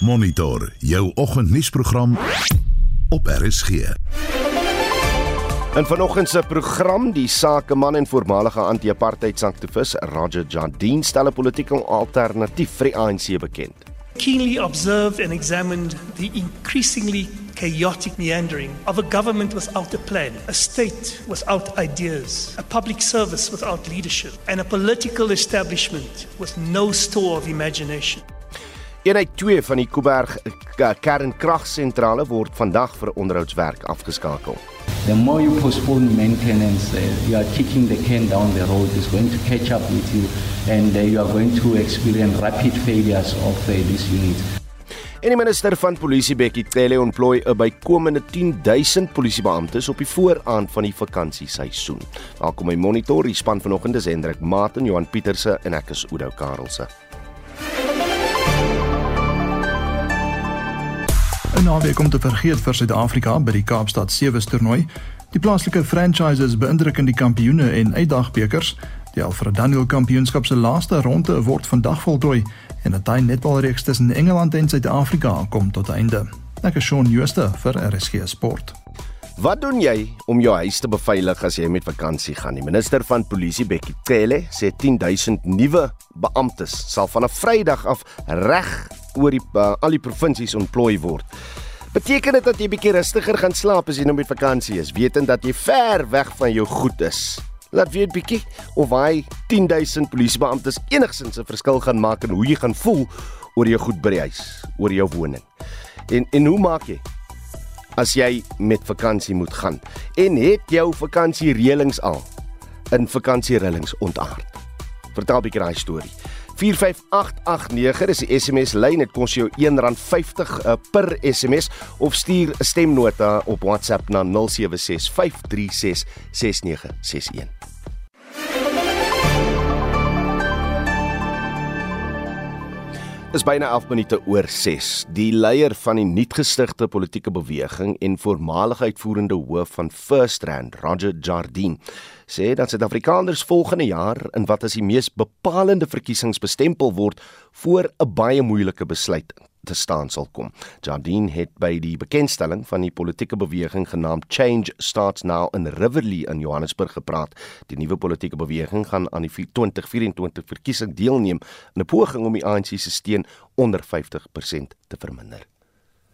Monitor jou oggendnuusprogram op RSG. En vanoggend se program, die sakeman en voormalige anti-apartheid aktivis Roger Jardine stel 'n politieke alternatief vir die ANC bekend. Keenly observed and examined the increasingly chaotic meandering of a government without a plan, a state without ideas, a public service without leadership, and a political establishment with no store of imagination. Eenheid 2 van die Kuiberg kernkragsentrale word vandag vir onderhoudswerk afgeskakel. The more you postpone maintenance, uh, you are kicking the can down the road. It's going to catch up with you, and uh, you are going to experience rapid failures of uh, this unit. En die minister van Polisie Bekkie Cele ontplooi 'n bykomende 10000 polisiebeamptes op die vooraand van die vakansieseisoen. Welkom by Monitor, die span vanoggend is Hendrik Maat en Johan Pieterse en ek is Oudo Karelse. 'n naweek om te vergeet vir Suid-Afrika by die Kaapstad Sewe toernooi. Die plaaslike franchises beïndruk in die kampioene en uitdagbekers. Die Alfred Daniel Kampioenskap se laaste ronde word vandag voltooi en 'n taai netbalreeks tussen Engeland en Suid-Afrika kom tot einde. Ek is Shaun Schuster vir RSG Sport. Wat doen jy om jou huis te beveilig as jy met vakansie gaan? Die minister van Polisie Bekkie Cele sê 10000 nuwe beamptes sal vanaf Vrydag af reg oor die uh, al die provinsies ontplooi word. Beteken dit dat jy bietjie rustiger gaan slaap as jy nou met vakansie is, wetend dat jy ver weg van jou goed is? Laat weet bietjie of hy 10000 polisiebeamptes enigsins 'n verskil gaan maak in hoe jy gaan voel oor jou goed by die huis, oor jou woning. En en hoe maak jy as jy met vakansie moet gaan? En het jou vakansiereëlings al in vakansiereëlings ontaard? Vertel bietjie daai storie. 45889 is die SMS lyn. Dit kos jou R1.50 uh, per SMS of stuur 'n stemnota op WhatsApp na 0765366961. Dis byna 11 minute oor 6. Die leier van die nuutgestigte politieke beweging en voormalige uitvoerende hoof van First Rand, Roger Jardine, sê dat Suid-Afrikaners volgende jaar in wat as die mees bepalende verkiesings bestempel word voor 'n baie moeilike besluit te staan sal kom. Jardine het by die bekendstelling van die politieke beweging genaamd Change Starts Now in Riverlea in Johannesburg gepraat. Die nuwe politieke beweging gaan aan die 2024 verkiesing deelneem in 'n poging om die ANC se steun onder 50% te verminder.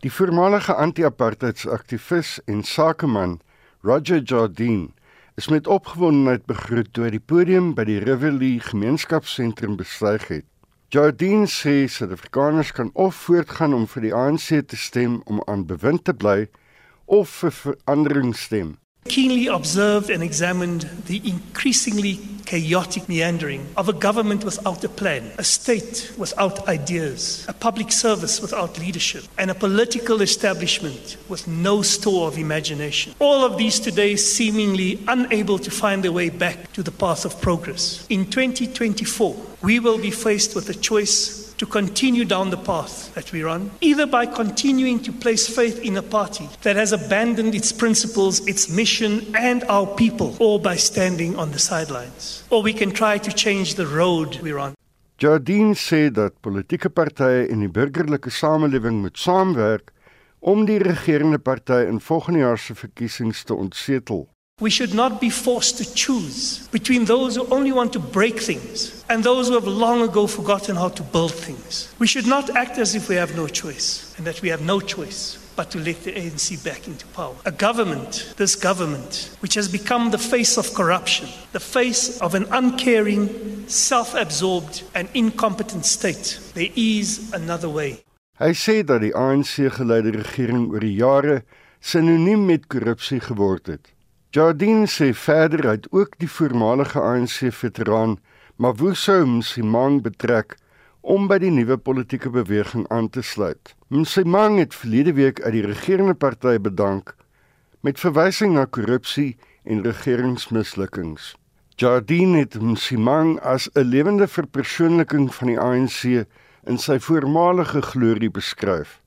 Die voormalige anti-apartheidsaktivis en sakeman Roger Jardine is met opgewondenheid begroet toe hy die podium by die Riverlea gemeenskapsentrum bestyg het. Jardine sê Suid-Afrikaners kan of voortgaan om vir die ANC te stem om aan bewind te bly of vir verandering stem. Keenly observed and examined the increasingly chaotic meandering of a government without a plan, a state without ideas, a public service without leadership, and a political establishment with no store of imagination. All of these today seemingly unable to find their way back to the path of progress. In 2024, we will be faced with a choice to continue down the path that we're on, either by continuing to place faith in a party that has abandoned its principles, its mission, and our people, or by standing on the sidelines. Or we can try to change the road we're on. Jardine sê dat politieke partye en die burgerlike samelewing moet saamwerk om die regerende party in volgende jaar se verkiesings te ontsetel. We should not be forced to choose between those who only want to break things and those who have long ago forgotten how to build things. We should not act as if we have no choice and that we have no choice but to let the ANC back into power. A government, this government, which has become the face of corruption, the face of an uncaring, self absorbed, and incompetent state, there is another way. Hy sê dat die ANC geleide regering oor die jare sinoniem met korrupsie geword het. Jardine sê verder uit ook die voormalige ANC-veteraan Mavuso Msimang betrek om by die nuwe politieke beweging aan te sluit. Msimang het verlede week uit die regerende party bedank met verwysing na korrupsie en regeringsmislukkings. Jardine het Msimang as 'n lewende verpersoonliking van die ANC in sy voormalige glorie beskryf.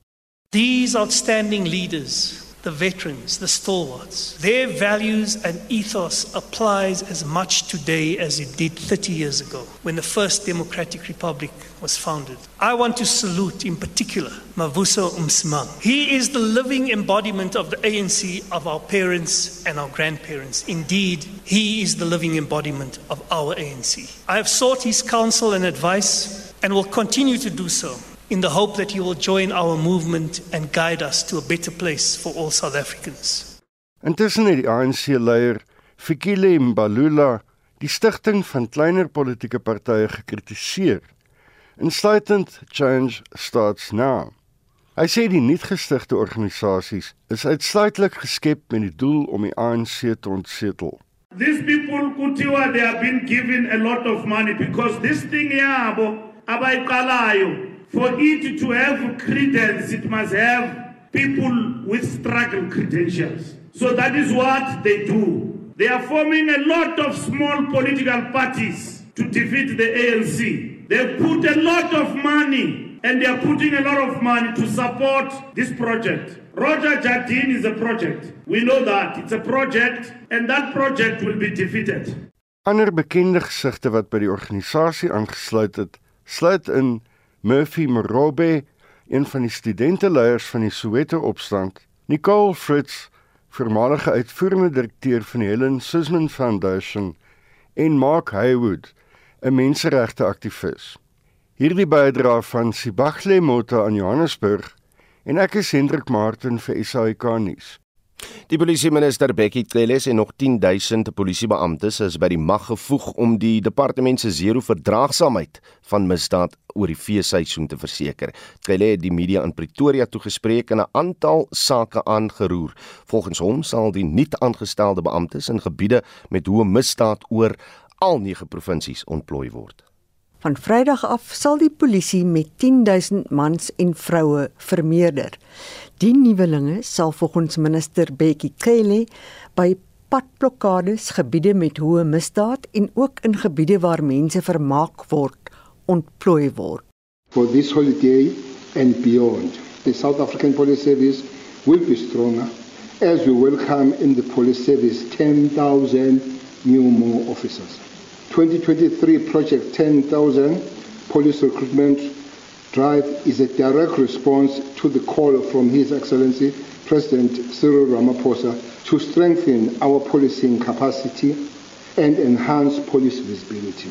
These outstanding leaders the veterans, the stalwarts. Their values and ethos applies as much today as it did 30 years ago when the first democratic republic was founded. I want to salute in particular Mavuso Umsimang. He is the living embodiment of the ANC of our parents and our grandparents. Indeed, he is the living embodiment of our ANC. I have sought his counsel and advice and will continue to do so in the hope that he will join our movement and guide us to a better place for all South Africans. Intussen het die ANC-leier Fikile Mbalula die stigting van kleiner politieke partye gekritiseer, insluitend Change Starts Now. Hy sê die nuutgestigte organisasies is uitsluitlik geskep met die doel om die ANC te ontsetel. These people kuthiwa they have been given a lot of money because this thing yabo abayiqalayo for it to have credence it must have people with struggle credentials. So that is what they do. They are forming a lot of small political parties to defeat the ANC. They put a lot of money and they are putting a lot of money to support this project. Roger Jardine is a project. We know that. It's a project and that project will be defeated. Ander bekende gesigte wat by die organisasie aangesluit het, sluit in Murphy Morobe, een van die studenteleiers van die Soweto opstand, Nicole Fritz, voormalige uitvoerende direkteur van die Helen Suzman Foundation, en Mark Haywood, 'n menseregte aktivis. Hierdie bydra van Sibagle Mota aan Johannesburg en ek is Hendrik Martin vir SAK nuus. Die polisieminister Bekkie Cele en nog 10000 polisiebeamptes is by die mag gevoeg om die departement se zero verdraagsaamheid van misdaad oor die feesseisoen te verseker. Cele het die media in Pretoria toegespreek en 'n aantal sake aangeroer. Volgens hom sal die nuut aangestelde beamptes in gebiede met hoë misdaad oor al 9 provinsies ontplooi word. Van Vrydag af sal die polisie met 10000 mans en vroue vermeerder. Die nuwelinge sal volgens minister Bekkie Cele by padblokkades, gebiede met hoë misdaad en ook in gebiede waar mense vermaak word, ontplooi word. For this holiday and beyond, the South African Police Service will be stronger as we welcome in the police service 10,000 new more officers. 2023 Project 10,000 Police Recruitment Drive is a direct response to the call from His Excellency President Cyril Ramaphosa to strengthen our policing capacity and enhance police visibility.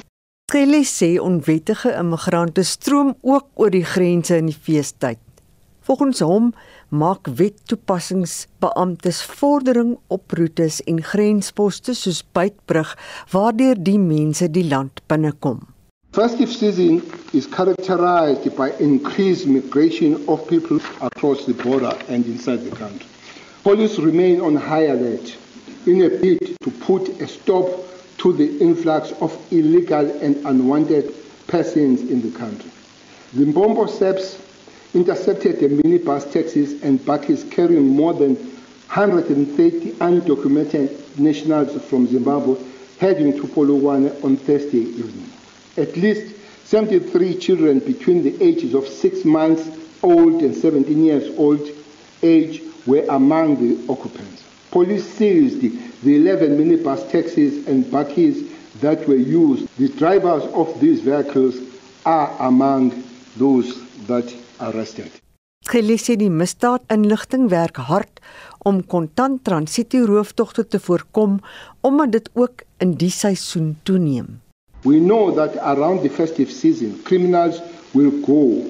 Cele sê onwettige immigrante stroom ook oor die grense in die feestyd. Volgens hom maak wettoepassingsbeamptes vordering op roetes en grensposte soos Beitbrug waardeur die mense die land binnekom. Festive season is characterized by increased migration of people across the border and inside the country. Police remain on high alert in a bid to put a stop to the influx of illegal and unwanted persons in the country. Mbombo SEPs intercepted the minibus taxis and buses carrying more than 130 undocumented nationals from Zimbabwe heading to Polokwane on Thursday evening. At least 73 children between the ages of 6 months old and 17 years old age were among the occupants. Police seized the 11 minibus taxis and buses that were used. The drivers of these vehicles are among those that arrested. Gelisse die misdaadinligting werk hard om kontant transito rooftogte te voorkom omdat dit ook in die seisoen toeneem. We know that around the festive season, criminals will go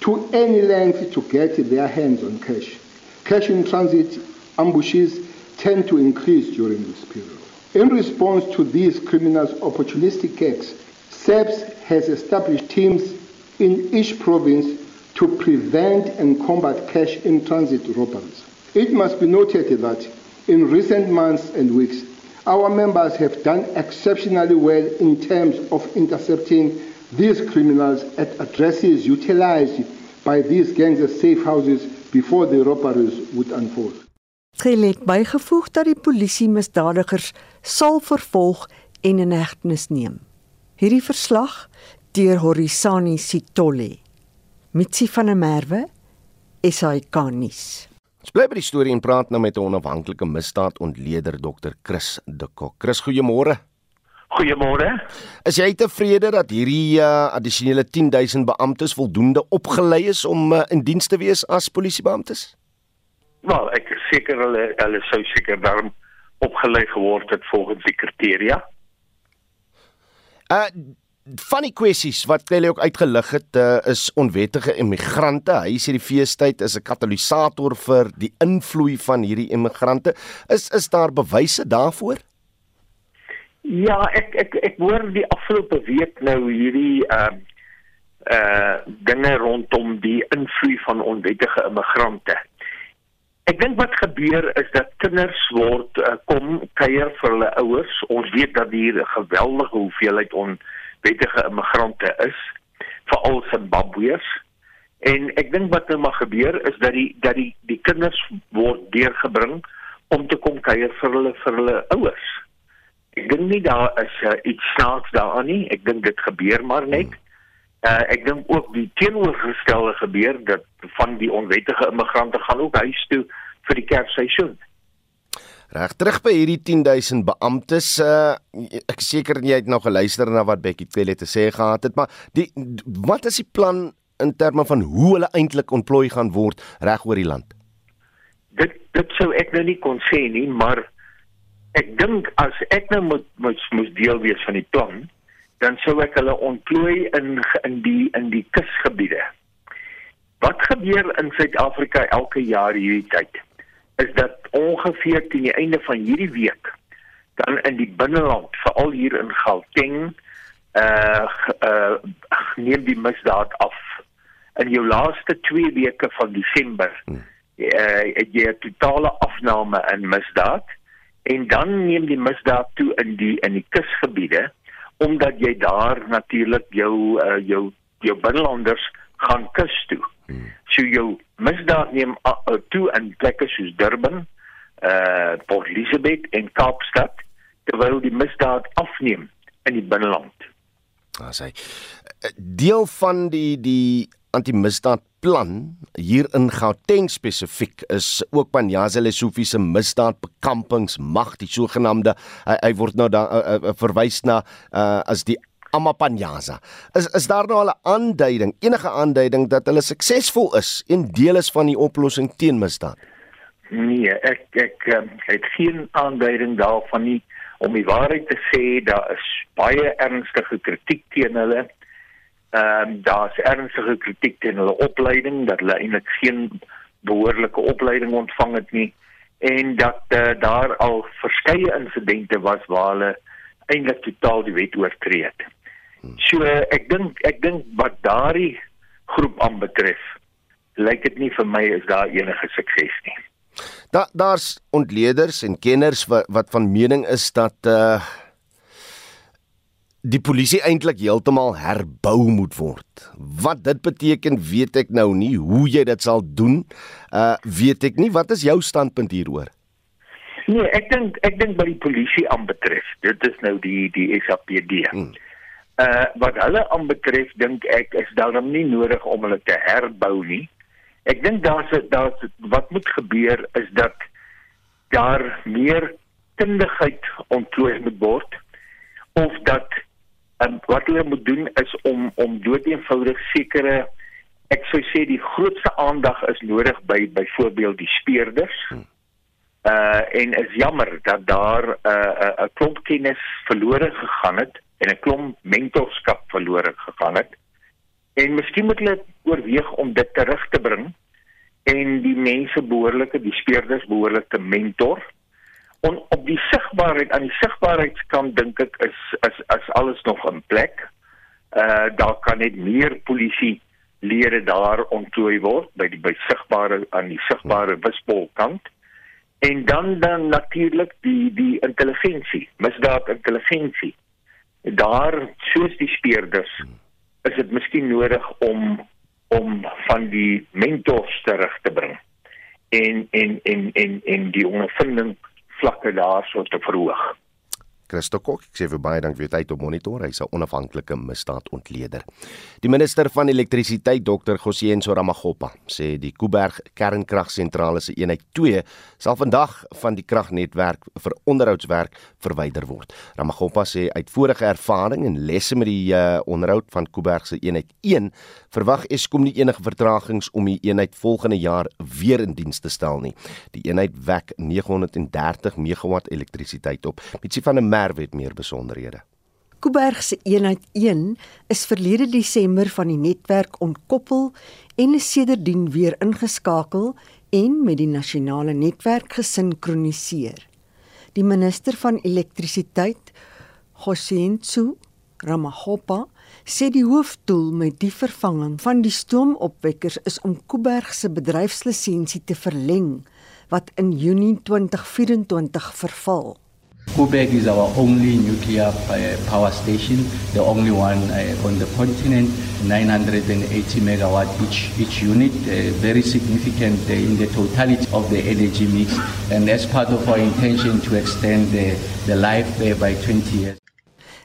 to any length to get their hands on cash. Cash in transit ambushes tend to increase during this period. In response to these criminals' opportunistic acts, SEPS has established teams in each province to prevent and combat cash in transit robberies. It must be noted that in recent months and weeks, our members have done exceptionally well in terms of intercepting these criminals at addresses utilized by these gangs as safe houses before the robberies would unfold. Gelet bygevoeg dat die polisie misdadigers sal vervolg en in hegtenis neem. Hierdie verslag deur Horisani Sitole. Mitsi van der Merwe, SAK nuus. Ons bly by die storie en praat nou met 'n onafhanklike misdaadontleder Dr. Chris de Kok. Chris, goeiemôre. Goeiemôre. Is jy tevrede dat hierdie uh, addisionele 10000 beamptes voldoende opgelei is om uh, in diens te wees as polisiebeamptes? Wel, ek is seker hulle hulle sou seker daarom opgelei geword het volgens die kriteria. Uh van die kwessies wat Kelly ook uitgelig het, uh, is onwettige immigrante. Hy sê die feestyd is 'n katalisator vir die invloei van hierdie immigrante. Is is daar bewyse daarvoor? Ja, ek ek ek hoor die afgelope week nou hierdie uh uh dinge rondom die invloei van onwettige immigrante. Ek dink wat gebeur is dat kinders word uh, kom kuier vir hulle ouers. Ons weet dat hier 'n geweldige hoeveelheid onwettige immigrante is, veral Zimbabweërs. En ek dink wat nou maar gebeur is dat die dat die die kinders word deurgebring om te kom kuier vir hulle vir hulle ouers. Ek dink nie daar is uh, iets snaaks daaraan nie. Ek dink dit gebeur maar net. Uh, ek dink ook die teenoorgestelde gebeur dat van die onwettige immigrante gaan ook huis toe vir die kersseisoen. Reg terug by hierdie 10000 beamptes, uh, ek seker jy het nog geluister na wat Bekkie Cele te sê gehad het, maar die wat is die plan in terme van hoe hulle eintlik ontplooi gaan word reg oor die land? Dit dit sou ek nou nie kon sê nie, maar ek dink as ek nou moet moet moet deel wees van die plan, dan sou ek hulle ontplooi in in die in die kusgebiede. Wat gebeur in Suid-Afrika elke jaar hierdie tyd? Is dat ongeveer teen die einde van hierdie week dan in die binneland, veral hier in Gauteng, uh uh neem die misdaad af. In jou laaste 2 weke van Desember, uh het jy 'n totale afname in misdaad en dan neem die misdaad toe in die in die kusgebiede omdat jy daar natuurlik jou uh, jou jou binnelanders gaan kus toe. Hmm. So jou misdaad neem toe in plekke soos Durban, uh Port Elizabeth en Kaapstad terwyl die misdaad afneem in die binneland. As hy deel van die die anti-misdaad plan hier in Gauteng spesifiek is ook Panyaza Lesofie se misdaadbekampingsmag die sogenaamde hy, hy word nou daar uh, uh, verwys na uh, as die Amapanyaza. Is is daar nou al 'n aanduiding, enige aanduiding dat hulle suksesvol is en deel is van die oplossing teen misdaad? Nee, ek ek um, het geen aanduiding daarvan nie om die waarheid te sê, daar is baie ernstige kritiek teen hulle. Ehm um, daar's ernstige kritiek teen hulle opleiding dat hulle eintlik geen behoorlike opleiding ontvang het nie en dat uh, daar al verskeie insidente was waar hulle eintlik totaal die wet oortree het. So ek dink ek dink wat daardie groep aanbetref, lyk dit nie vir my is daar enige sukses nie. Daar daar's ontleeders en kenners wat wat van mening is dat uh die polisie eintlik heeltemal herbou moet word. Wat dit beteken, weet ek nou nie. Hoe jy dit sal doen, uh weet ek nie. Wat is jou standpunt hieroor? Nee, ek dink ek dink by die polisie aanbetref. Dit is nou die die SAPD. Hmm. Uh wat hulle aanbetref, dink ek is daarom nie nodig om hulle te herbou nie. Ek dink daar's daar's wat moet gebeur is dat daar meer kundigheid ontplooi moet word of dat en wat hulle moet doen is om om doeteenvoudig sekere ek sou sê die grootste aandag is nodig by byvoorbeeld die speerders. Uh en is jammer dat daar 'n uh, 'n uh, klomp kennis verlore gegaan het en 'n klomp mentorskap verlore gegaan het. En miskien moet hulle oorweeg om dit terug te bring en die mense behoorlike die speerders behoorlik te mentor on, op die sigbaarheid aan die sigbaarheidskant dink ek is is as alles nog in plek. Uh daar kan net meer polisie lede daar ontlooi word by die by sigbare aan die sigbare wispolkant. En dan dan natuurlik die die intelligensie, misdaad intelligensie. Daar soos die speerders is dit miskien nodig om om van die mentors terug te bring en en en en en die ondervinding vlakke daarso te verhoog. Christo Kok, ek sê vir baie dankie vir u tyd op monitor. Hy's 'n onafhanklike misdaadontleder. Die minister van elektrisiteit, Dr. Gosienso Ramagopa, sê die Kuiberg kernkragsentrale se eenheid 2 sal vandag van die kragnetwerk vir onderhoudswerk verwyder word. Ramagopa sê uit vorige ervaring en lesse met die uh, onderhoud van Kuiberg se eenheid 1 verwag Eskom nie enige vertragings om die eenheid volgende jaar weer in diens te stel nie. Die eenheid wek 930 megawatt elektrisiteit op. Mitsi van 'n Merwe het meer besonderhede. Kuiberg se eenheid 1 is verlede Desember van die netwerk ontkoppel en is sedertdien weer ingeskakel en met die nasionale netwerk gesinkroniseer. Die minister van elektrisiteit, Gosentsu Ramahopa, sê die hoofdoel met die vervanging van die stoomopwekkers is om Kuiberg se bedryfslisensie te verleng wat in Junie 2024 verval. Kuiberg is our only nuclear uh, power station, the only one uh, on the continent, 980 megawatt each, each unit, uh, very significant uh, in the totality of the energy mix. And as part of our intention to extend the, the life uh, by 20 years.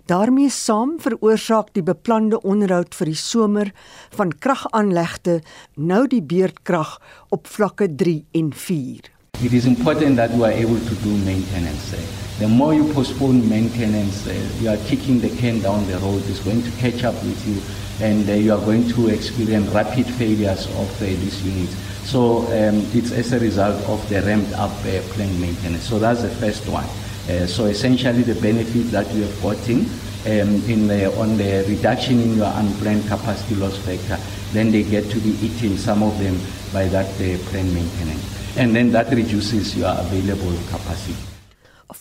Daarmee saam veroorsaak die beplande onderhoud vir die somer van kragaanlegte nou die beurtkrag op vlakke 3 en 4. It is important that we are able to do maintenance. The more you postpone maintenance, you are kicking the can down the road. It's going to catch up with you, and uh, you are going to experience rapid failures of uh, these units. So um, it's as a result of the ramped up uh, plant maintenance. So that's the first one. Uh, so essentially, the benefit that you have gotten um, in the, on the reduction in your unplanned capacity loss factor, then they get to be eaten, some of them, by that uh, plant maintenance. And then that reduces your available capacity.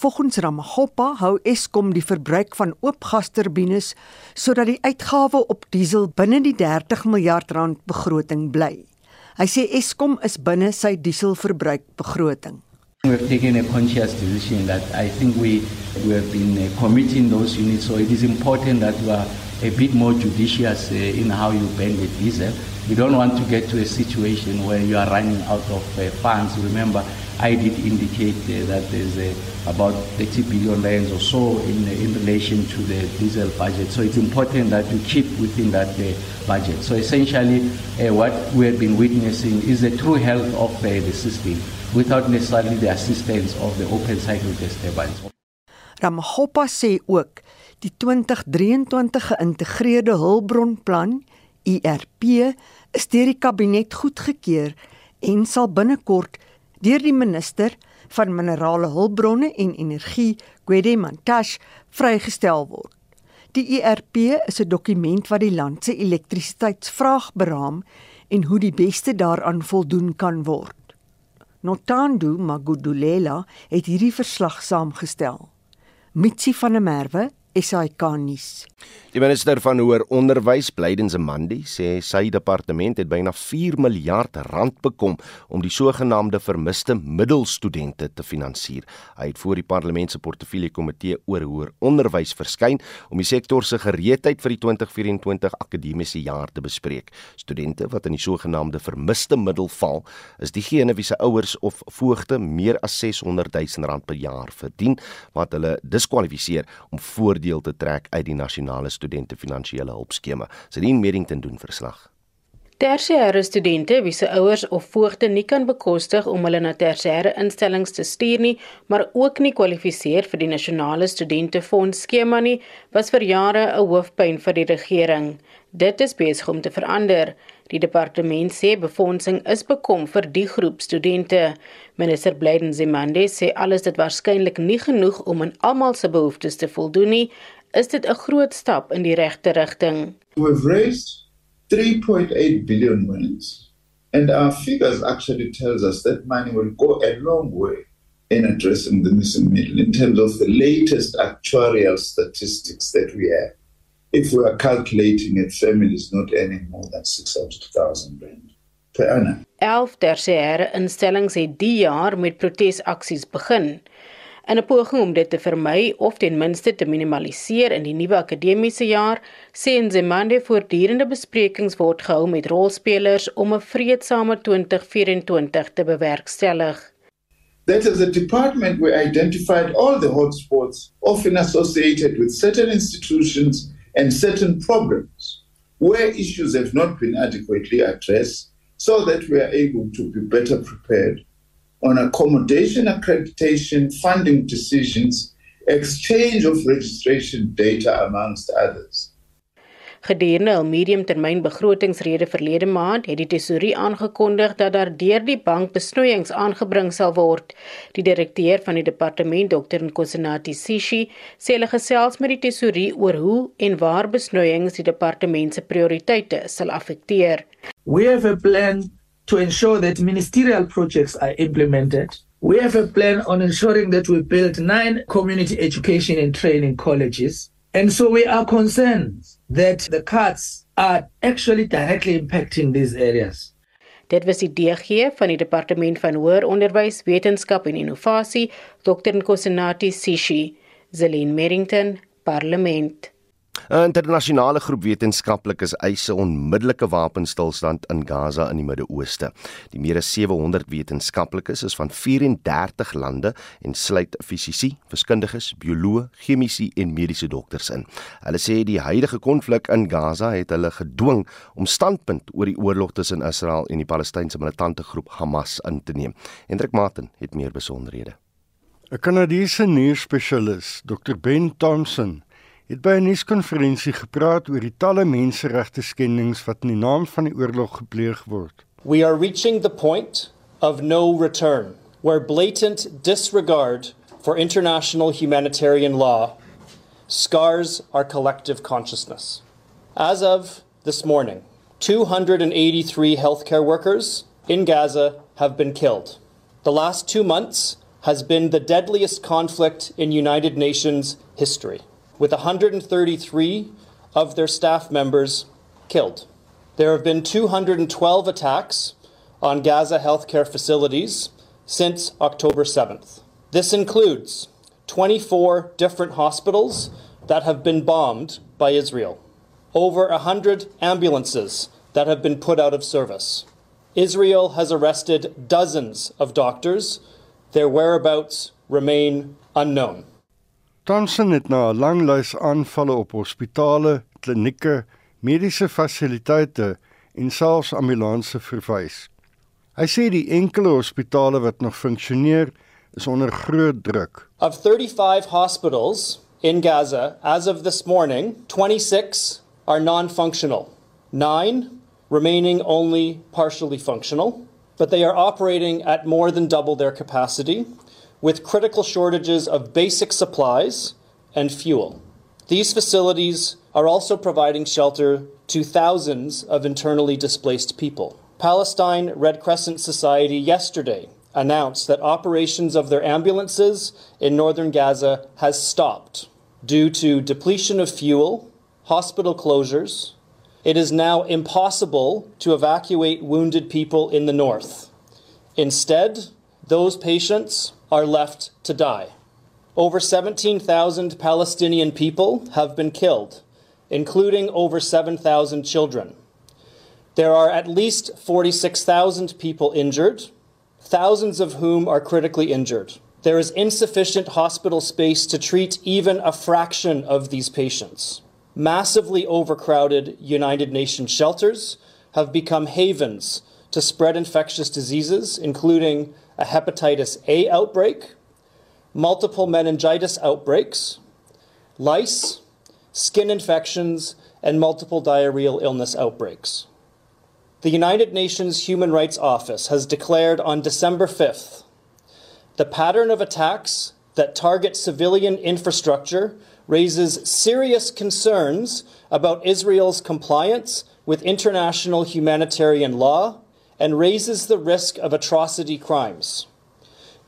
Volgens Ramagopa hou Eskom die verbruik van oopgasturbines sodat die uitgawe op diesel binne die 30 miljard rand begroting bly. Hy sê Eskom is binne sy dieselverbruik begroting. We have taken a conscious decision that I think we, we have been uh, committing those units, so it is important that we are a bit more judicious uh, in how you burn the diesel. We don't want to get to a situation where you are running out of uh, funds. Remember, I did indicate uh, that there's uh, about 30 billion rands or so in, in relation to the diesel budget. So it's important that you keep within that uh, budget. So essentially, uh, what we have been witnessing is the true health of uh, the system without necessarily the assistance of the open cycle gas turbines. Ramagopa sê ook die 2023 geïntegreerde hulpbronplan IRP is deur die kabinet goedgekeur en sal binnekort deur die minister van minerale hulpbronne en energie, Gwede Mantashe, vrygestel word. Die IRP is 'n dokument wat die land se elektrisiteitsvraag beraam en hoe die beste daaraan voldoen kan word. Notando Magudulela het hierdie verslag saamgestel. Mitsi van der Merwe, SAK nuus. Die minister van hoër onderwys, Blyden Zamandi, sê sy departement het byna 4 miljard rand bekom om die sogenaamde vermiste middelstudente te finansier. Hy het voor die parlement se portefeulje komitee oor hoër onderwys verskyn om die sektor se gereedheid vir die 2024 akademiese jaar te bespreek. Studente wat in die sogenaamde vermiste middel val, is diegene wie se ouers of voogte meer as 600 000 rand per jaar verdien wat hulle diskwalifiseer om voordeel te trek uit die nasionale studente finansiële hulpskema. Sedien Merrington doen verslag. Tersiêre studente wie se ouers of voogte nie kan bekostig om hulle na tersiêre instellings te stuur nie, maar ook nie kwalifiseer vir die nasionale studentefonds skema nie, was vir jare 'n hoofpyn vir die regering. Dit is besig om te verander. Die departement sê befondsing is bekom vir die groep studente. Minister Blyden Zimande sê alles dit waarskynlik nie genoeg om aan almal se behoeftes te voldoen nie, is dit 'n groot stap in die regte rigting. We've raised 3.8 billion winnings and our figures actually tells us that money will go a long way in addressing the missing middle in terms of the latest actuarial statistics that we have. If we are calculating it, families not earning more than 600,000 rand per annum. 11 tersiêre instellings het die jaar met protesaksies begin. In 'n poging om dit te vermy of ten minste te minimaliseer in die nuwe akademiese jaar, sê Nzimande voortdurende besprekings word gehou met rolspelers om 'n vredesame 2024 te bewerkstellig. that as a department we identified all the hotspots often associated with certain institutions and certain problems where issues have not been adequately addressed so that we are able to be better prepared on accommodation accreditation, funding decisions, exchange of registration data, amongst others. Gedurende 'n mediumtermynbegrotingsrede verlede maand het die tesourie aangekondig dat daar deur die bank besnoeiings aangebring sal word. Die direkteur van die departement, Dr. Nkosinati Sishi, sê hulle gesels met die tesourie oor hoe en waar besnoeiings die departement se prioriteite sal affekteer. We have a plan to ensure that ministerial projects are implemented. We have a plan on ensuring that we build nine community education and training colleges. And so we are concerned that the cuts are actually directly impacting these areas. Dit was die DG van die Departement van Hoër Onderwys, Wetenskap en Innovasie, Dr. Nkosinati Sishi, Zelin Merrington, Parlement. 'n Internasionale groep wetenskaplikes eis 'n onmiddellike wapenstilstand in Gaza in die Midde-Ooste. Die meer as 700 wetenskaplikes is van 34 lande en sluit fisici, wiskundiges, bioloë, chemici en mediese dokters in. Hulle sê die huidige konflik in Gaza het hulle gedwing om standpunt oor die oorlog tussen Israel en die Palestynse militante groep Hamas in te neem. Hendrik Maten het meer besonderhede. 'n Kanadese nuusspesialis, Dr Ben Thompson, het by 'n nuuskonferensie gepraat oor die talle menseregte skendings wat in die naam van die oorlog gepleeg word. We are reaching the point of no return where blatant disregard for international humanitarian law scars our collective consciousness. As of this morning, 283 healthcare workers in Gaza have been killed. The last 2 months has been the deadliest conflict in United Nations history. With 133 of their staff members killed. There have been 212 attacks on Gaza healthcare facilities since October 7th. This includes 24 different hospitals that have been bombed by Israel, over 100 ambulances that have been put out of service. Israel has arrested dozens of doctors. Their whereabouts remain unknown. Thompson het na 'n lang lys aanvalle op hospitale, klinieke, mediese fasiliteite en selfs ambulanse verwys. Hy sê die enkele hospitale wat nog funksioneer is onder groot druk. Of 35 hospitals in Gaza as of this morning, 26 are non-functional. 9 remaining only partially functional, but they are operating at more than double their capacity with critical shortages of basic supplies and fuel. These facilities are also providing shelter to thousands of internally displaced people. Palestine Red Crescent Society yesterday announced that operations of their ambulances in northern Gaza has stopped due to depletion of fuel, hospital closures. It is now impossible to evacuate wounded people in the north. Instead, those patients are left to die. Over 17,000 Palestinian people have been killed, including over 7,000 children. There are at least 46,000 people injured, thousands of whom are critically injured. There is insufficient hospital space to treat even a fraction of these patients. Massively overcrowded United Nations shelters have become havens to spread infectious diseases, including a hepatitis A outbreak, multiple meningitis outbreaks, lice, skin infections, and multiple diarrheal illness outbreaks. The United Nations Human Rights Office has declared on December 5th the pattern of attacks that target civilian infrastructure raises serious concerns about Israel's compliance with international humanitarian law and raises the risk of atrocity crimes.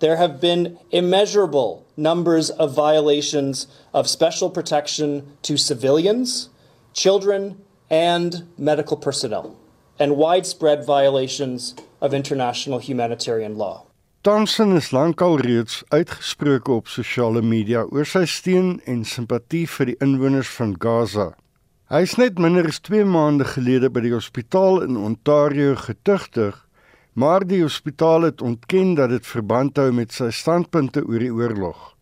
There have been immeasurable numbers of violations of special protection to civilians, children, and medical personnel, and widespread violations of international humanitarian law. Thompson is lankal reeds uitgesproke op sosiale media oor sy steun en simpatie vir die inwoners van Gaza. Hy is net minder as 2 maande gelede by die hospitaal in Ontario getugtig maar die hospitaal het ontken dat dit verband hou met sy standpunte oor die oorlog.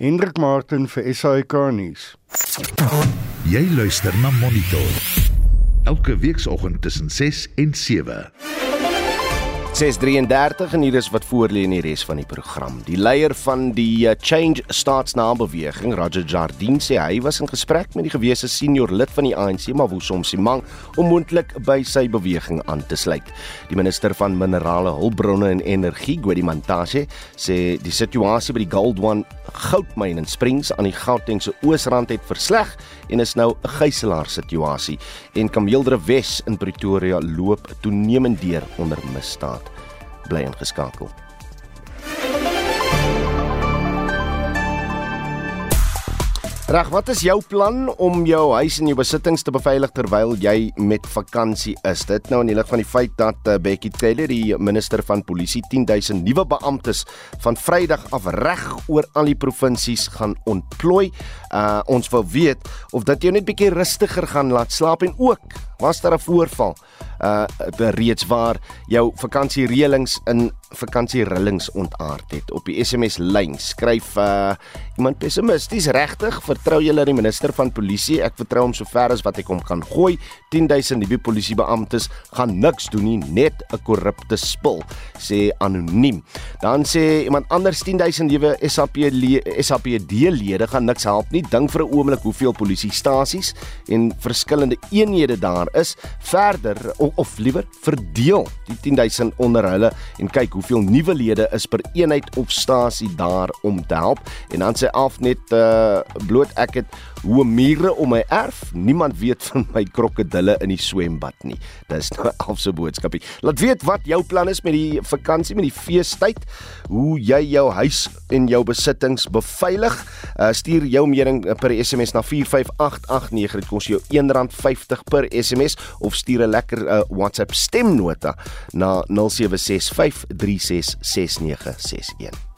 Hendrik Martin vir SAK nuus. Jy luister na Monitor. Elke weekoggend tussen 6 en 7. 633 en hier is wat voorlê in die res van die program. Die leier van die uh, Change Starts Now beweging, Roger Jardine, sê hy was in gesprek met die gewese senior lid van die ANC, Mavuso Msimang, om moontlik by sy beweging aan te sluit. Die minister van minerale hulpbronne en energie, Gwedi Mantashe, sê die situasie by die Gold One goudmyn in Springs aan die Gautengse Oosrand het versleg en is nou 'n gijslaar situasie en Kameeldre Wes in Pretoria loop toenemend deur onder misdaad. Bly ingeskakel. Reg, wat is jou plan om jou huis en jou besittings te beveilig terwyl jy met vakansie is? Dit nou in die lig van die feit dat uh, Becky Cele, die minister van polisie, 10000 nuwe beamptes van Vrydag af reg oor al die provinsies gaan ontplooi. Uh ons wil weet of dit jou net bietjie rustiger gaan laat slaap en ook was daar 'n voorval uh reeds waar jou vakansiereëlings in vakansierillings ontaard het. Op die SMS lyn skryf uh iemand pessimisties regtig, vertrou julle die minister van polisie? Ek vertrou hom sover as wat ek hom kan gooi. 10000 nuwe polisiebeamptes gaan niks doen nie, net 'n korrupte spul, sê anoniem. Dan sê iemand anders 10000 nuwe SAP SAPD lede gaan niks help nie. Dink vir 'n oomblik hoeveel polisiestasies en verskillende eenhede daar is. Verder of, of liewer verdeel die 10000 onder hulle en kyk hoeveel nuwe lede is per eenheid of stasie daar om te help en dan sê af net uh, bloot ek het hoe mure om my erf? Niemand weet van my krokodille in die swembad nie. Dis nou af se boodskapie. Laat weet wat jou plan is met die vakansie met die feestyd hoe jy jou huis en jou besittings beveilig. Uh, stuur jou mening per SMS na 45889 dit kos jou R1.50 per SMS of stuur 'n lekker uh, WhatsApp stemnota na 0765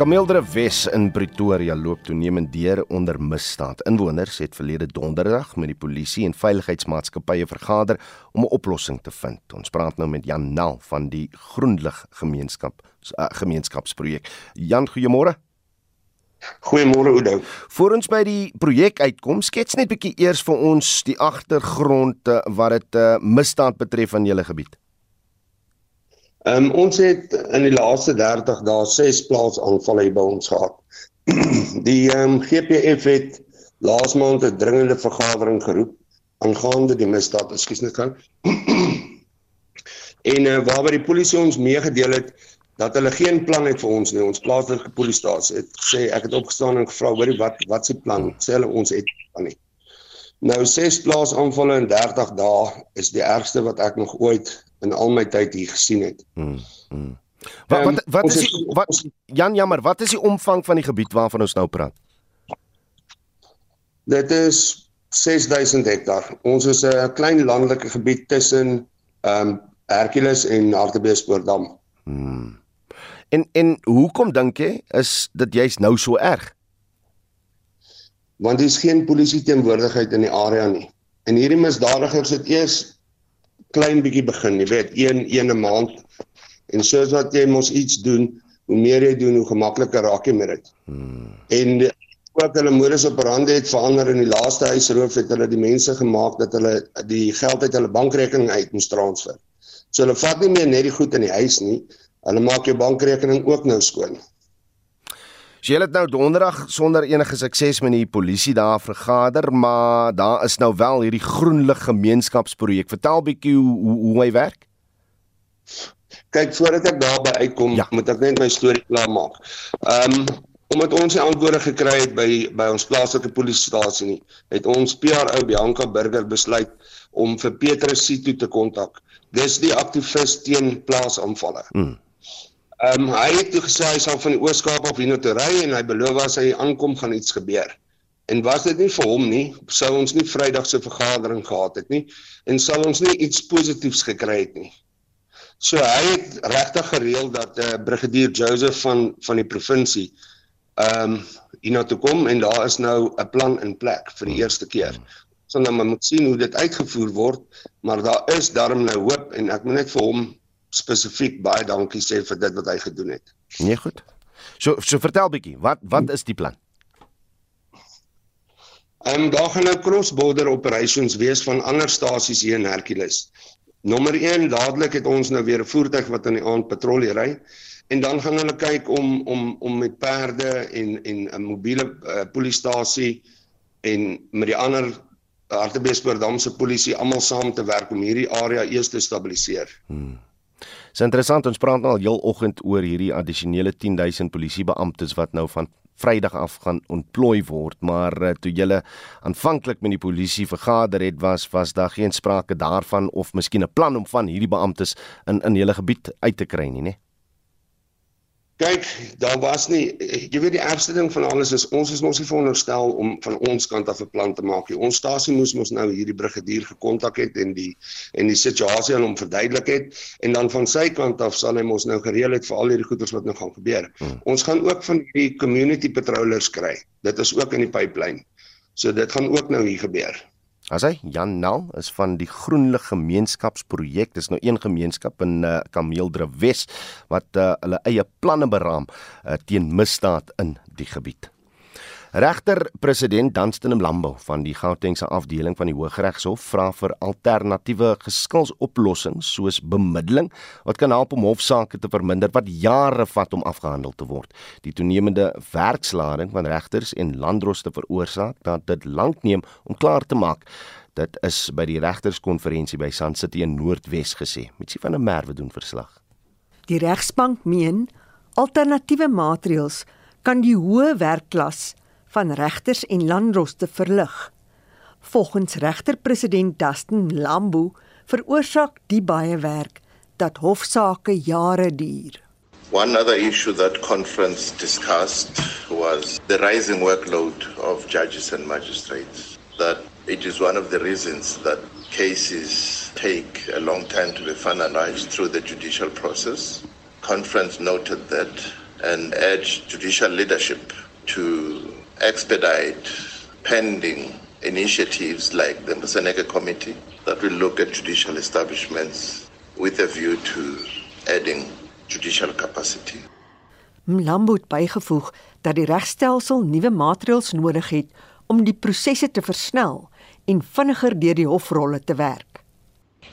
366961. Kameeldre Wes in Pretoria loop toenemend deur onder misdaad. Inwoners het verlede donderdag met die polisie en veiligheidsmaatskappye vergader om 'n oplossing te vind. Ons praat nou met Jan Nel van die Groenlig Gemeenskap uh, Gemeenskapsprojek. Jan, goeiemôre. Goeiemôre Oudo. Voor ons by die projek uitkom, skets net bietjie eers vir ons die agtergrond uh, wat dit uh, misdaad betref in julle gebied. Ehm um, ons het in die laaste 30 dae ses plaasaanvalle by ons gehad. die ehm um, GPF het laas maand 'n dringende vergadering geroep aangaande die misdaad, ekskuus net kan. en uh, waarby die polisie ons meegedeel het dat hulle geen plan het vir ons nie. Ons plaaslike polisiestasie het gesê ek het opgestaan en gevra hoorie wat wat se plan? Sê hulle ons het plan nie. Nou ses plaasaanvalle in 30 dae is die ergste wat ek nog ooit in al my tyd hier gesien het. Hmm, hmm. Wat wat wat is die wat Jan jammer, wat is die omvang van die gebied waarvan ons nou praat? Dit is 6000 hektaar. Ons is 'n klein landelike gebied tussen ehm um, Hercules en Hartbeespoortdam. Hmm. En en hoekom dink jy is dit juist nou so erg? Want daar is geen polisie teenwoordigheid in die area nie. En hierdie misdadigers het eers klein bietjie begin, jy weet, een een 'n maand. En soos wat jy mos iets doen, hoe meer jy doen, hoe gemakliker raak jy met dit. Hmm. En ook hulle modus operandi het verander in die laaste huisroof het hulle die mense gemaak dat hulle die geld uit hulle bankrekening uit moes transfer. So hulle vat nie meer net die goed in die huis nie, hulle maak jou bankrekening ook nou skoon. So jy het nou donderdag sonder enige sukses met die polisie daar vergader, maar daar is nou wel hierdie groenlig gemeenskapsprojek. Vertel bietjie hoe hoe, hoe hy werk. Kyk, voordat ek daarby uitkom, ja. moet ek net my storie klaar maak. Ehm um, omdat ons nie antwoorde gekry het by by ons plaaslike polisiestasie nie, het ons PRO Bianca Burger besluit om vir Petrus Sito te kontak. Dis die aktivis teen plaasaanvalle. Hmm. Ehm um, hy het toe gesê hy sal van die Ooskaap af hier na toe ry en hy beloof as hy aankom gaan iets gebeur. En was dit nie vir hom nie, sou ons nie Vrydag se vergadering gehad het nie en sal ons nie iets positiefs gekry het nie. So hy het regtig gereël dat eh uh, brigadier Joseph van van die provinsie ehm um, hier na toe kom en daar is nou 'n plan in plek vir die eerste keer. sal nou maar moet sien hoe dit uitgevoer word, maar daar is darm nou hoop en ek moet net vir hom spesifiek baie dankie sê vir dit wat hy gedoen het. Nee, goed. So so vertel bietjie, wat wat is die plan? Ehm um, daar gaan nou cross-border operations wees van ander stasies hier in Hercules. Nommer 1, dadelik het ons nou weer 'n voertuig wat in die aand patrollie ry en dan gaan hulle kyk om om om met perde en en 'n mobiele uh, polisiestasie en met die ander Hartbeespoort se polisie almal saam te werk om hierdie area eers te stabiliseer. Hmm. Dis interessant ons praat nou al heel oggend oor hierdie addisionele 10000 polisiebeamptes wat nou van Vrydag af gaan ontplooi word, maar uh, toe julle aanvanklik met die polisie vergader het, was was daar geen sprake daarvan of miskien 'n plan om van hierdie beamptes in in hele gebied uit te kry nie, né? Nee? Kyk, daar was nie jy weet die ergste ding van alles is ons is mos nie veronderstel om van ons kant af 'n plan te maak nie. Ons stasie moes mos nou hierdie brigadier gekontak het en die en die situasie aan hom verduidelik het en dan van sy kant af sal hy mos nou gereël het vir al hierdie goeders wat nou gaan gebeur. Hmm. Ons gaan ook van hierdie community patrollers kry. Dit is ook in die pipeline. So dit gaan ook nou hier gebeur. As hy Jan Nel is van die Groenlig Gemeenskapsprojek. Dis nou een gemeenskap in uh, Kameeldrift Wes wat uh, hulle eie planne beraam uh, teen misdaad in die gebied. Regter president Dunstan Mlambo van die Gautengse afdeling van die Hooggeregshof vra vir alternatiewe geskilsoplossings soos bemiddeling wat kan help om hofsaake te verminder wat jare vat om afgehandel te word. Die toenemende werkslading van regters en landdroste veroorsaak dat dit lank neem om klaar te maak. Dit is by die regterskonferensie by Sun City in Noordwes gesê. Mitsie van der Merwe doen verslag. Die regsbank meen alternatiewe maatreëls kan die hoë werkklas van regters en landdroste verlig. Volgens regter-president Dustin Lambu veroorsaak die baie werk dat hofsaake jare duur. One other issue that conference discussed was the rising workload of judges and magistrates. That it is one of the reasons that cases take a long time to be finalized through the judicial process. Conference noted that and urged judicial leadership to expedite pending initiatives like the Musaneka Committee that will look at judicial establishments with a view to adding judicial capacity. Mlambo het bygevoeg dat die regstelsel nuwe maatreëls nodig het om die prosesse te versnel en vinniger deur die hofrolle te werk.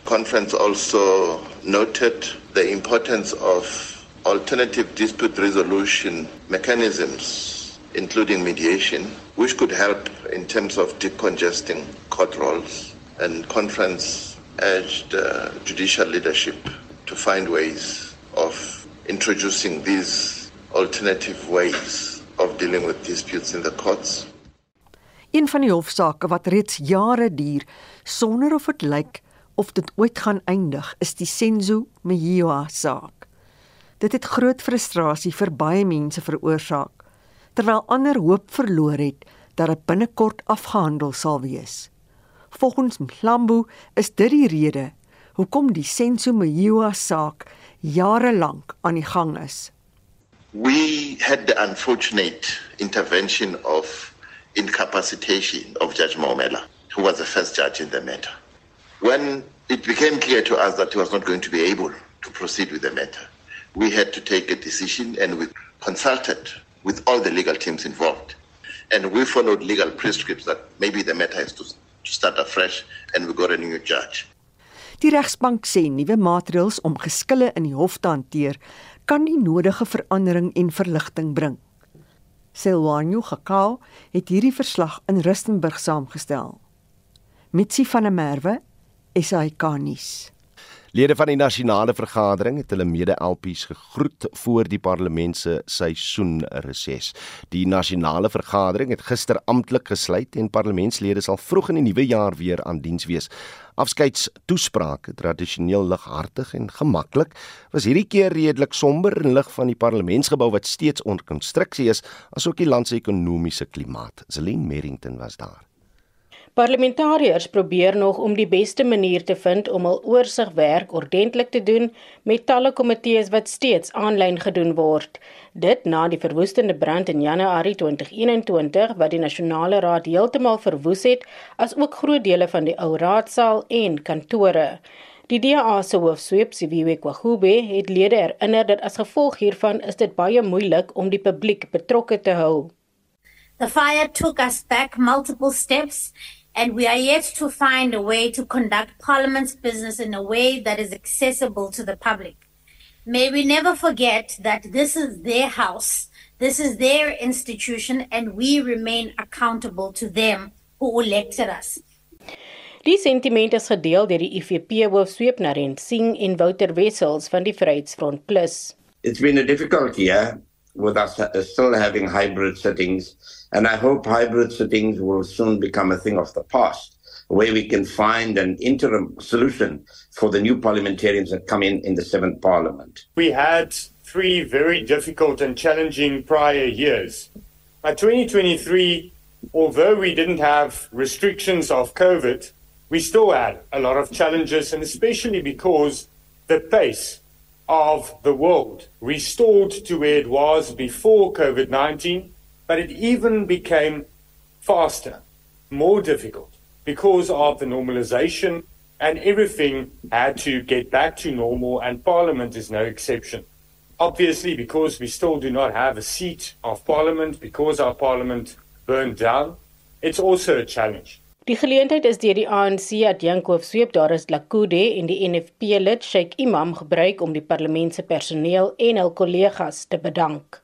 Conference also noted the importance of alternative dispute resolution mechanisms including mediation, which could help in terms of decongesting court rolls. And conference urged uh, judicial leadership to find ways of introducing these alternative ways of dealing with disputes in the courts. Een van die hofsaake wat reeds jare duur sonder of dit lyk of dit ooit gaan eindig, is die Senzo Mjiwa saak. Dit het groot frustrasie vir baie mense veroorsaak terwyl ander hoop verloor het dat dit binnekort afgehandel sal wees. Volgens Mlambo is dit die rede hoekom die Senso Mjiwa saak jare lank aan die gang is. We had the unfortunate intervention of incapacitation of Judge Momela, who was the first judge in the matter. When it became clear to us that he was not going to be able to proceed with the matter, we had to take a decision and we consulted with all the legal teams involved. And we followed legal prescripts that maybe the matter has to, to start afresh and we got a new judge. Die regsbank sê nuwe maatreëls om geskille in die hof te hanteer kan die nodige verandering en verligting bring. Silwanyo Gekau het hierdie verslag in Rustenburg saamgestel. Mitsi van der Merwe, SAK nuus. Lede van die nasionale vergadering het hulle mede-LPs gegroet voor die parlement se seisoenreses. Die nasionale vergadering het gister amptelik gesluit en parlementslede sal vroeg in die nuwe jaar weer aan diens wees. Afskeidstoesprake, tradisioneel lighartig en gemaklik, was hierdie keer redelik somber in lig van die parlementsgebou wat steeds onder konstruksie is, asook die land se ekonomiese klimaat. Zelin Merrington was daar. Parlementariërs probeer nog om die beste manier te vind om hul oorsigwerk ordentlik te doen met talle komitees wat steeds aanlyn gedoen word. Dit na die verwoestende brand in Januarie 2021 wat die Nasionale Raad heeltemal verwoes het, asook groot dele van die ou raadsaal en kantore. Die DA se hoofsweep, Siviwe Kwagube, het lede herinner dat as gevolg hiervan is dit baie moeilik om die publiek betrokke te hou. The fire took us back multiple steps and we are yet to find a way to conduct Parliament's business in a way that is accessible to the public. May we never forget that this is their house, this is their institution, and we remain accountable to them who elected us. Die sentiment is gedeel deur die IFP hoofsweep Naren Singh en Wouter Wessels van die Vryheidsfront Plus. It's been a difficult year with us still having hybrid settings And I hope hybrid sittings will soon become a thing of the past, where we can find an interim solution for the new parliamentarians that come in in the seventh parliament. We had three very difficult and challenging prior years. By 2023, although we didn't have restrictions of COVID, we still had a lot of challenges, and especially because the pace of the world restored to where it was before COVID 19 but it even became faster, more difficult because of the normalization and everything had to get back to normal and parliament is no exception. Obviously, because we still do not have a seat of parliament, because our parliament burned down, it's also a challenge. Die geleentheid is deur die ANC adjunkhoof sweep daar is Lakude en die NFP lid Sheikh Imam gebruik om die parlement se personeel en hul kollegas te bedank.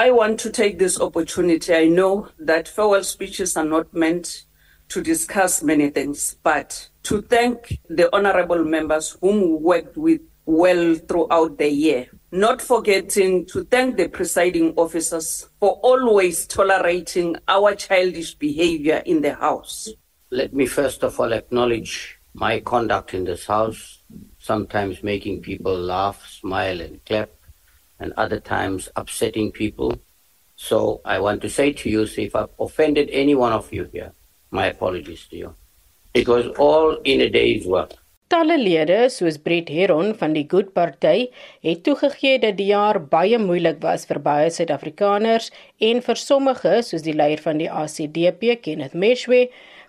I want to take this opportunity. I know that farewell speeches are not meant to discuss many things, but to thank the honorable members whom we worked with well throughout the year. Not forgetting to thank the presiding officers for always tolerating our childish behavior in the House. Let me first of all acknowledge my conduct in this House, sometimes making people laugh, smile, and clap and other times upsetting people. So I want to say to you, see if I've offended any one of you here, my apologies to you. It was all in a day's work. Talle lede soos Brett Heron van die Good Party het toegegee dat die jaar baie moeilik was vir baie Suid-Afrikaners en vir sommige soos die leier van die ACDP Kenneth Meshwe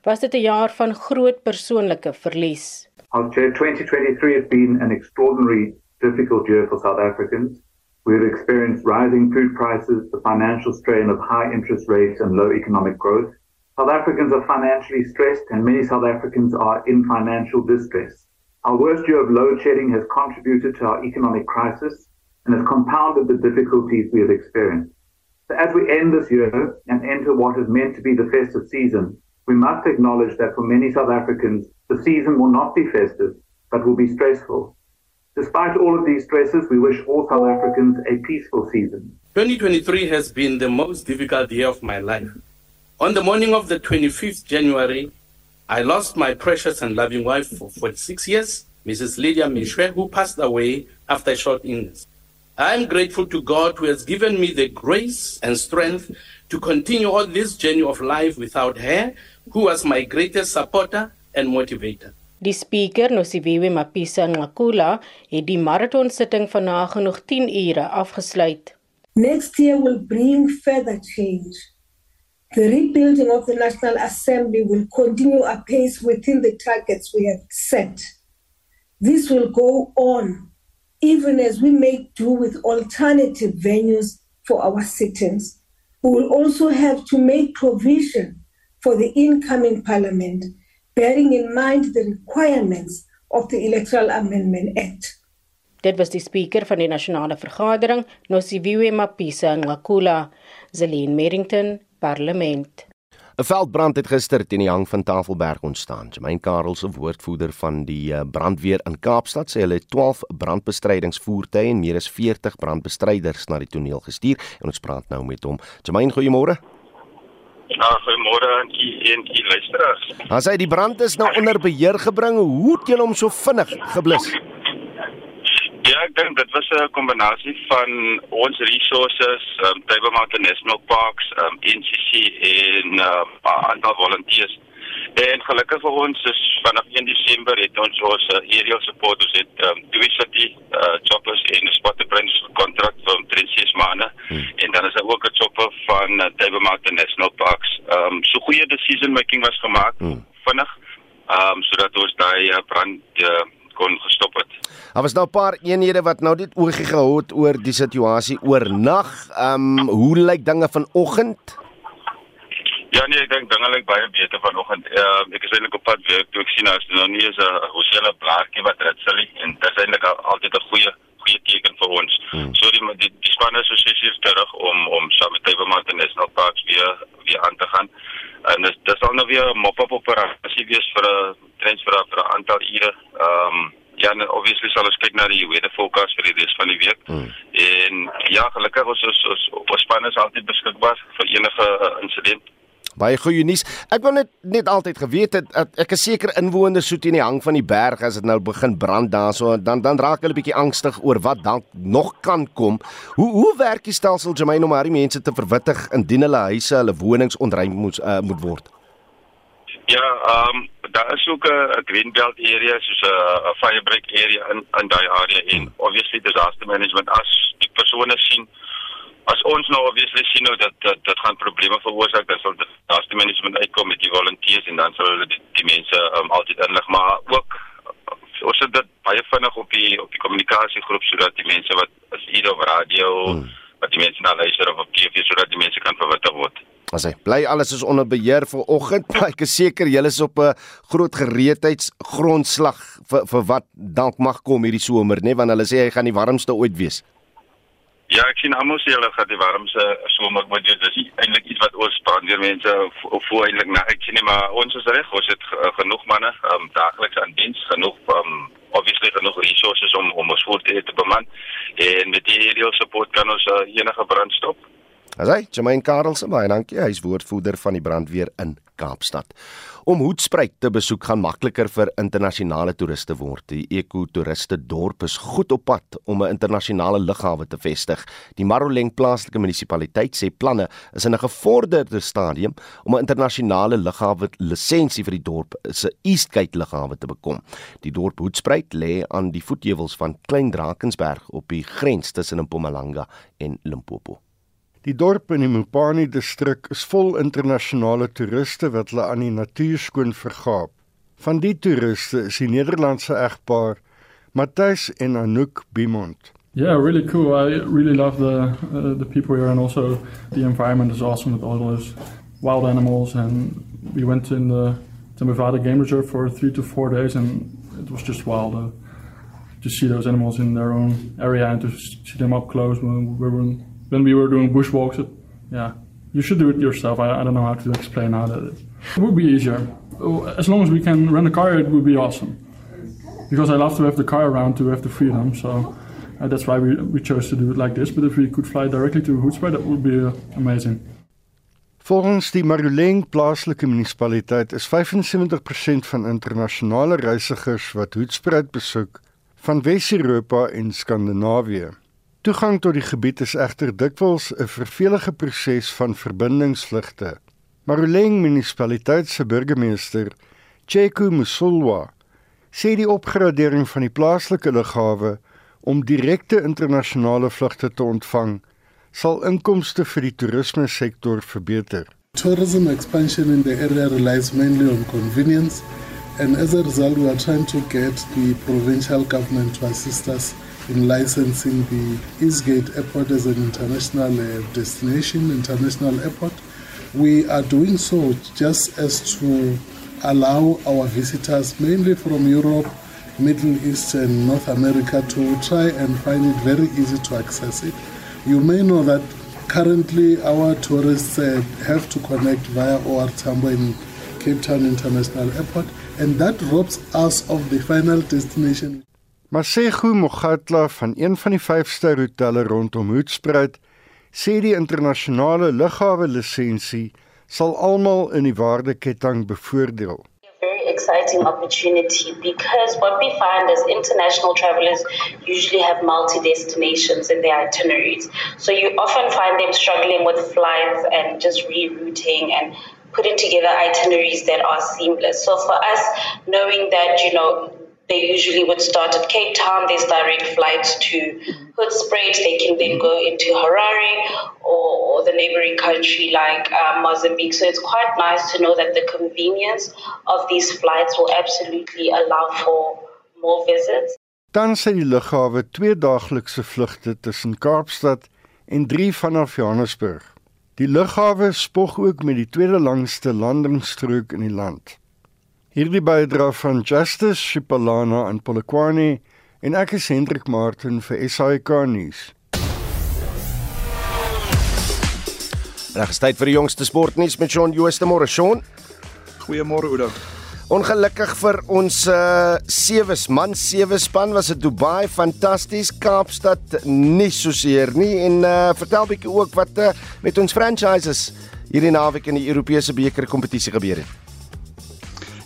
was dit 'n jaar van groot persoonlike verlies. Our 2023 has been an extraordinary difficult year for South Africans. We've experienced rising food prices, the financial strain of high interest rates and low economic growth. South Africans are financially stressed and many South Africans are in financial distress. Our worst year of load shedding has contributed to our economic crisis and has compounded the difficulties we have experienced. So as we end this year and enter what is meant to be the festive season, we must acknowledge that for many South Africans, the season will not be festive, but will be stressful. Despite all of these stresses, we wish all South Africans a peaceful season. 2023 has been the most difficult year of my life. On the morning of the 25th January, I lost my precious and loving wife for 46 years, Mrs. Lydia Mishwe, who passed away after a short illness. I am grateful to God who has given me the grace and strength to continue on this journey of life without her, who was my greatest supporter and motivator. Die spreker Nosiviwe Mapisa Ngakula het die marathon sitting van nagenoeg 10 ure afgesluit. Next year will bring further change. The rebuilding of the National Assembly will continue apace within the targets we have set. This will go on even as we make do with alternative venues for our sittings. We will also have to make provision for the incoming parliament bearing in mind the requirements of the Electoral Amendment Act. Dit was die spreker van die nasionale vergadering, Nosiviwe Mapisa Ngakula, Zelin Merrington, Parlement. 'n Veldbrand het gister teen die hang van Tafelberg ontstaan. Jermaine Karel se woordvoerder van die eh, brandweer in Kaapstad sê hulle het 12 brandbestrydingsvoertuie en meer as 40 brandbestryders na die toneel gestuur en ons praat nou met hom. Jermaine, goeiemôre. Ja, goeiemôre aan u en u luisteraars. As hy die brand is nou onder beheer gebring, hoe het julle hom so vinnig geblus? Ja, ek dink dit was 'n kombinasie van ons resources, um, Table Mountain National Parks, um, NCC en uh, 'n aantal volunteers En gelukkig vir ons is vanaf 1 Desember het ons ons uh, aerial support ons het um, twee city uh, choppers en 'n spotter branch kontrak vir 36 maande hmm. en dan is daar ook 'n chopper van uh, Table National Parks. Ehm um, so goeie decision making was gemaak hmm. vinnig ehm um, sodat ons daai uh, brand uh, kon gestop het. Daar was nou 'n paar eenhede wat nou net oogie gehou het oor die situasie oornag. Ehm um, hoe lyk dinge vanoggend? Ja nee, ek dink dinge lyk baie beter vanoggend. Uh, ek is eintlik op pad werk toe ek sien nou is nou nie is 'n hoële blaartjie wat ritsel en dit is eintlik altyd 'n goeie goeie teken vir ons. Hmm. So die die, die span is so sessies terug om om saam met Table Mountain National Park weer weer aan te gaan. En dis dis al nou weer 'n mop-up operasie wees vir 'n transfer vir 'n aantal ure. Ehm um, ja, en obviously sal ons kyk na die weather forecast vir die res van die week. Hmm. En ja, gelukkig ons ons ons, ons span is altyd beskikbaar vir enige uh, insident. Baie goeie nuus. Ek wou net net altyd geweet het ek, is seker inwoners so teen die hang van die berg as dit nou begin brand daarso dan dan raak hulle bietjie angstig oor wat dan nog kan kom. Hoe hoe werk die stelsel Jermaine om hierdie mense te verwittig indien hulle huise, hulle wonings ontruim moet uh, moet word? Ja, ehm um, daar is ook 'n green belt area soos 'n firebreak area in in daai area en hmm. obviously disaster management as die persone sien as ons nou obviously sien nou dat dat dit gaan probleme veroorsaak dan sal disaster management uitkom met die volunteers en dan sal hulle die, die mense um, altyd inlig maar ook ons het dit baie vinnig op die op die kommunikasiegroep sodat die mense wat as hier op radio hmm. wat die mense na luister of op TV sodat die mense kan verwittig word. As hy bly alles is onder beheer vir oggend, maar ek is seker julle is op 'n groot gereedheidsgrondslag vir vir wat dalk mag kom hierdie somer, né, nee? want hulle sê hy gaan die warmste ooit wees. Ja, ek sien almal sê hulle gaan die warmste somer moet wees. Dis eintlik iets wat ons spandeer mense voor eintlik na ek sien nie, maar ons is reg, ons het genoeg manne um, daagliks aan diens, genoeg um, obviously genoeg resources om om ons voertuie te beman en met die aerial support kan ons uh, enige brand stop. Asai, Jermaine Karelse, baie dankie. Hy is woordvoerder van die brandweer in Kaapstad. Om Hoedspruit te besoek gaan makliker vir internasionale toeriste word. Die ekotoeriste dorp is goed op pad om 'n internasionale lughawe te vestig. Die Maroleng plaaslike munisipaliteit sê planne is in 'n gevorderde stadium om 'n internasionale lughawe lisensie vir die dorp se Eastgate lughawe te bekom. Die dorp Hoedspruit lê aan die voetheuwels van Klein Drakensberg op die grens tussen Mpumalanga en Limpopo. Die dorp in die Mopani distrik is vol internasionale toeriste wat hulle aan die natuur skoon vergaap. Van die toeriste is die Nederlandse egpaar Matthys en Anouk Bimont. Yeah, really cool. I really love the uh, the people here and also the environment is awesome with all those wild animals and we went in the Temevada Game Reserve for 3 to 4 days and it was just wild uh, to see those animals in their own area and to see them up close when we were when we were doing bushwalks, it, yeah, you should do it yourself. I, I don't know how to explain how that is. It would be easier. As long as we can rent a car, it would be awesome. Because I love to have the car around to have the freedom. So uh, that's why we, we chose to do it like this. But if we could fly directly to Hoedspruit, that would be uh, amazing. Volgens die Maruleng plaaslike munisipaliteit is 75% van internasionale reisigers wat Hoedspruit besoek van Wes-Europa en Skandinawië. Toegang tot die gebied is egter dikwels 'n vervelige proses van verbindingsvlugte. Maruleng munisipaliteit se burgemeester, Cheku Musulwa, sê die opgradering van die plaaslike lughawe om direkte internasionale vlugte te ontvang, sal inkomste vir die toerisme sektor verbeter. Tourism expansion in the area relies mainly on convenience and as a result we are trying to get the provincial government to assist us in licensing the Eastgate Airport as an international uh, destination, international airport. We are doing so just as to allow our visitors, mainly from Europe, Middle East, and North America, to try and find it very easy to access it. You may know that currently our tourists uh, have to connect via OR Tambo in Cape Town International Airport, and that robs us of the final destination. Masego Mogatla van een van die 5-ster hotelle rondom Hoedspruit sê die internasionale lughawe lisensie sal almal in die waardeketting bevoordeel. Very exciting opportunity because what we find is international travelers usually have multi destinations in their itineraries. So you often find them struggling with flights and just rerouting and putting together itineraries that are seamless. So for us, knowing that, you know, they usually would start at Cape Town, there's direct flights to Hoedspruit, they can then go into Harare or, or the neighboring country like uh, Mozambique. So it's quite nice to know that the convenience of these flights will absolutely allow for more visits. Dan sê die lughawe twee daaglikse vlugte tussen Kaapstad en 3 vanaf Johannesburg. Die lughawe spog ook met die tweede langste landingsstrook in die land. Hierdie bydra van Justice Shipalana en Polokwane en ek is Hendrik Martin vir SAK nuus. Reg tyd vir die jongste sportnuus met Shaun Jooste môre Shaun. Goeiemôre Oudo. Ongelukkig vir ons uh sewe man sewe span was dit Dubai fantasties Kaapstad nie so seer nie en uh vertel bietjie ook wat uh, met ons franchises hierdie naweek in die Europese beker kompetisie gebeur het.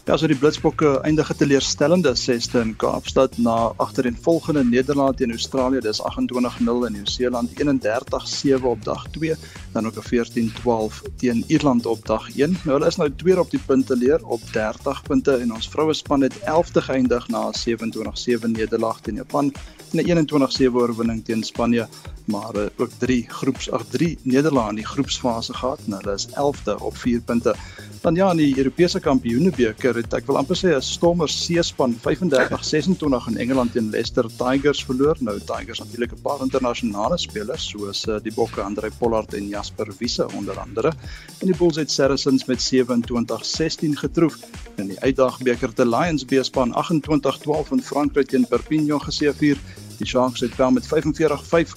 Ja, so die Blitsbokke eindige teleurstellende 6ste in Kaapstad na agtereenvolgende nederlaag teen Australië, dis 28-0 en Nieu-Seeland 31-7 op dag 2, dan ook 'n 14-12 teen Ierland op dag 1. Nou hulle is nou tweede op die punte leer op 30 punte en ons vroue span het 11de geëindig na 'n 27-7 nederlaag teen Japan en 'n 21-7 oorwinning teen Spanje, maar uh, ook 3 groeps ag 3 nederlae in die groepsfase gehad en hulle is 11de op 4 punte. Dan ja, in die Europese Kampioenebeker het ek wil amper sê 'n Stormers C-span 35-26 in Engeland teen Leicester Tigers verloor. Nou Tigers natuurlik 'n paar internasionale spelers soos uh, die Bokke Andre Pollard en Jasper Wiese onder andere. En die Bulls het Saracens met 27-16 getroof. In die uitdagbeker te Lions B-span 28-12 in Frankryk teen Perpignan geseëvier. Die Sharks het wel met 45-5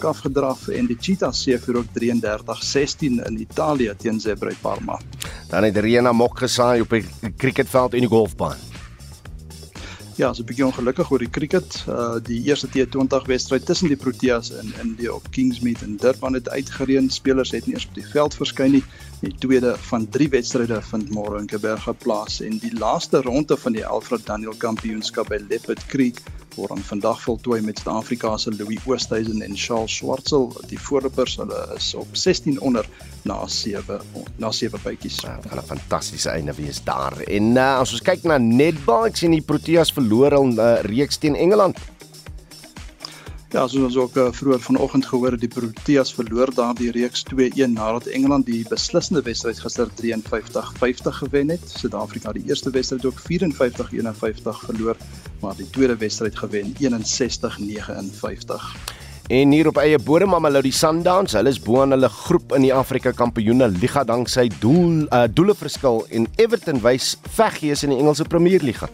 afgedraf en die Cheetahs se vir ook 33-16 in Italië teen Zebre Parma. Dan het Rena Mok gesaai op die cricketveld en die golfbaan. Ja, so 'n bietjie ongelukkig oor die cricket. Uh die eerste T20 wedstryd tussen die Proteas en India op Kingsmead in Durban het uitgereën. Spelers het nie eens op die veld verskyn nie. Die tweede van 3 wedstryde vind môre in Kaapberg plaas en die laaste ronde van die Alfred Daniel Kampioenskap by Leopard Creek word aan vandag voltooi met Suid-Afrika se Louis Oosthuizen en Charles Swartsel. Die voorlopers hulle is op 16 onder na 7 na 7 bytjies. Ja, 'n fantastiese einde wees daar. En uh, as ons kyk na netbal, ek sien die Proteas verloor al 'n uh, reeks teen Engeland. Ja, soos ons ook uh, vroeër vanoggend gehoor het, die Proteas verloor daardie reeks 2-1 nadat Engeland die beslissende wedstryd gister 53-50 gewen het. Suid-Afrika die eerste wedstryd ook 54-51 verloor, maar die tweede wedstryd gewen 61-59. En hier op eie bodem Mamelodi Sundowns, hulle is bo aan hulle groep in die Afrika Kampioene Liga danksy doel uh, doele verskil en Everton wys veggees in die Engelse Premier Liga.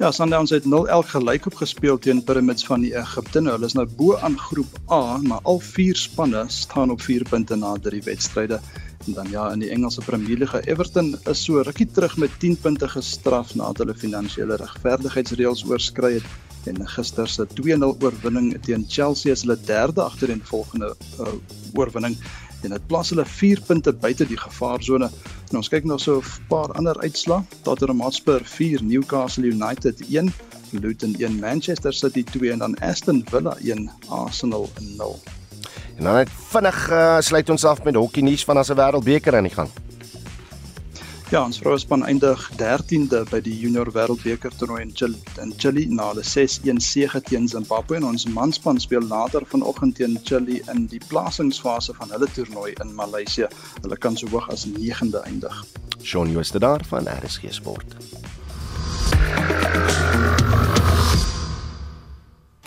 Ja, Sundowns het 0-1 gelyk op gespeel teen Pyramids van die Egipte. Nou, hulle is nou bo aan groep A, maar al vier spanne staan op 4 punte na drie wedstryde. En dan ja, in die Engelse Premier League, Everton is so rukkie terug met 10 punte gestraf nadat hulle finansiële regverdigheidsreëls oorskry het en gister se 2-0 oorwinning teen Chelsea is hulle derde agtereenvolgende uh, oorwinning en dit plaas hulle 4 punte buite die gevaarsone. En ons kyk nou so 'n paar ander uitslae. Tottenham Hotspur 4, Newcastle United 1, Luton 1, Manchester City 2 en dan Aston Villa 1, Arsenal 0. En dan net vinnig uh, sluit ons af met hokkie nuus van as 'n wêreldbeker aan die gang. Ja, ons vroue span eindig 13de by die Junior Wêreldbeker toernooi in Chile, in Chile na 'n 6-1 sege teen Zimbabwe en ons manspan speel later vanoggend teen Chile in die plasingsfase van hulle toernooi in Maleisië. Hulle kan so hoog as 9de eindig. Shaun Jooste daar van RSG Sport.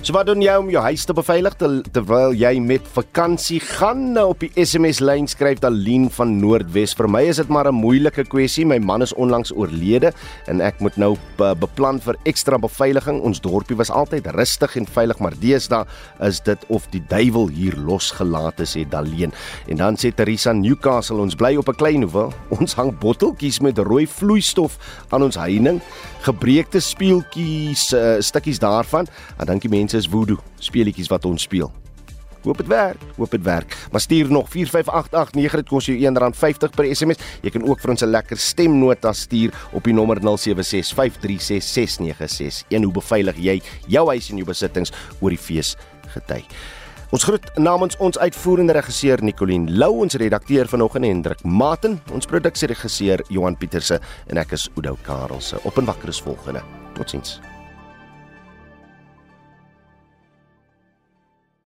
So wat doen jy om jou huis te beveilig te, terwyl jy met vakansie gaan? Nou op die SMS lyn skryf Dalien van Noordwes. Vir my is dit maar 'n moeilike kwessie. My man is onlangs oorlede en ek moet nou beplan vir ekstra beveiliging. Ons dorpie was altyd rustig en veilig, maar deesdae is dit of die duiwel hier losgelaat is, het Dalien. En dan sê Teresa Newcastle, ons bly op 'n klein hoewel. Ons hang botteltjies met rooi vloeistof aan ons heining, gebreekte speeltjies, uh, stukkies daarvan. En dankie mense is voodoo speletjies wat ons speel. Hoop dit werk, hoop dit werk. Maar stuur nog 45889 dit kos jou R1.50 per SMS. Jy kan ook vir ons 'n lekker stemnota stuur op die nommer 0765366961. Hoe beveilig jy jou huis en jou besittings oor die feesgety? Ons groet namens ons uitvoerende regisseur Nicoline Lou, ons redakteur vanoggend Hendrik Maten, ons produksieregisseur Johan Pieterse en ek is Oudo Karelse. Op en wakker is volgende. Totsiens.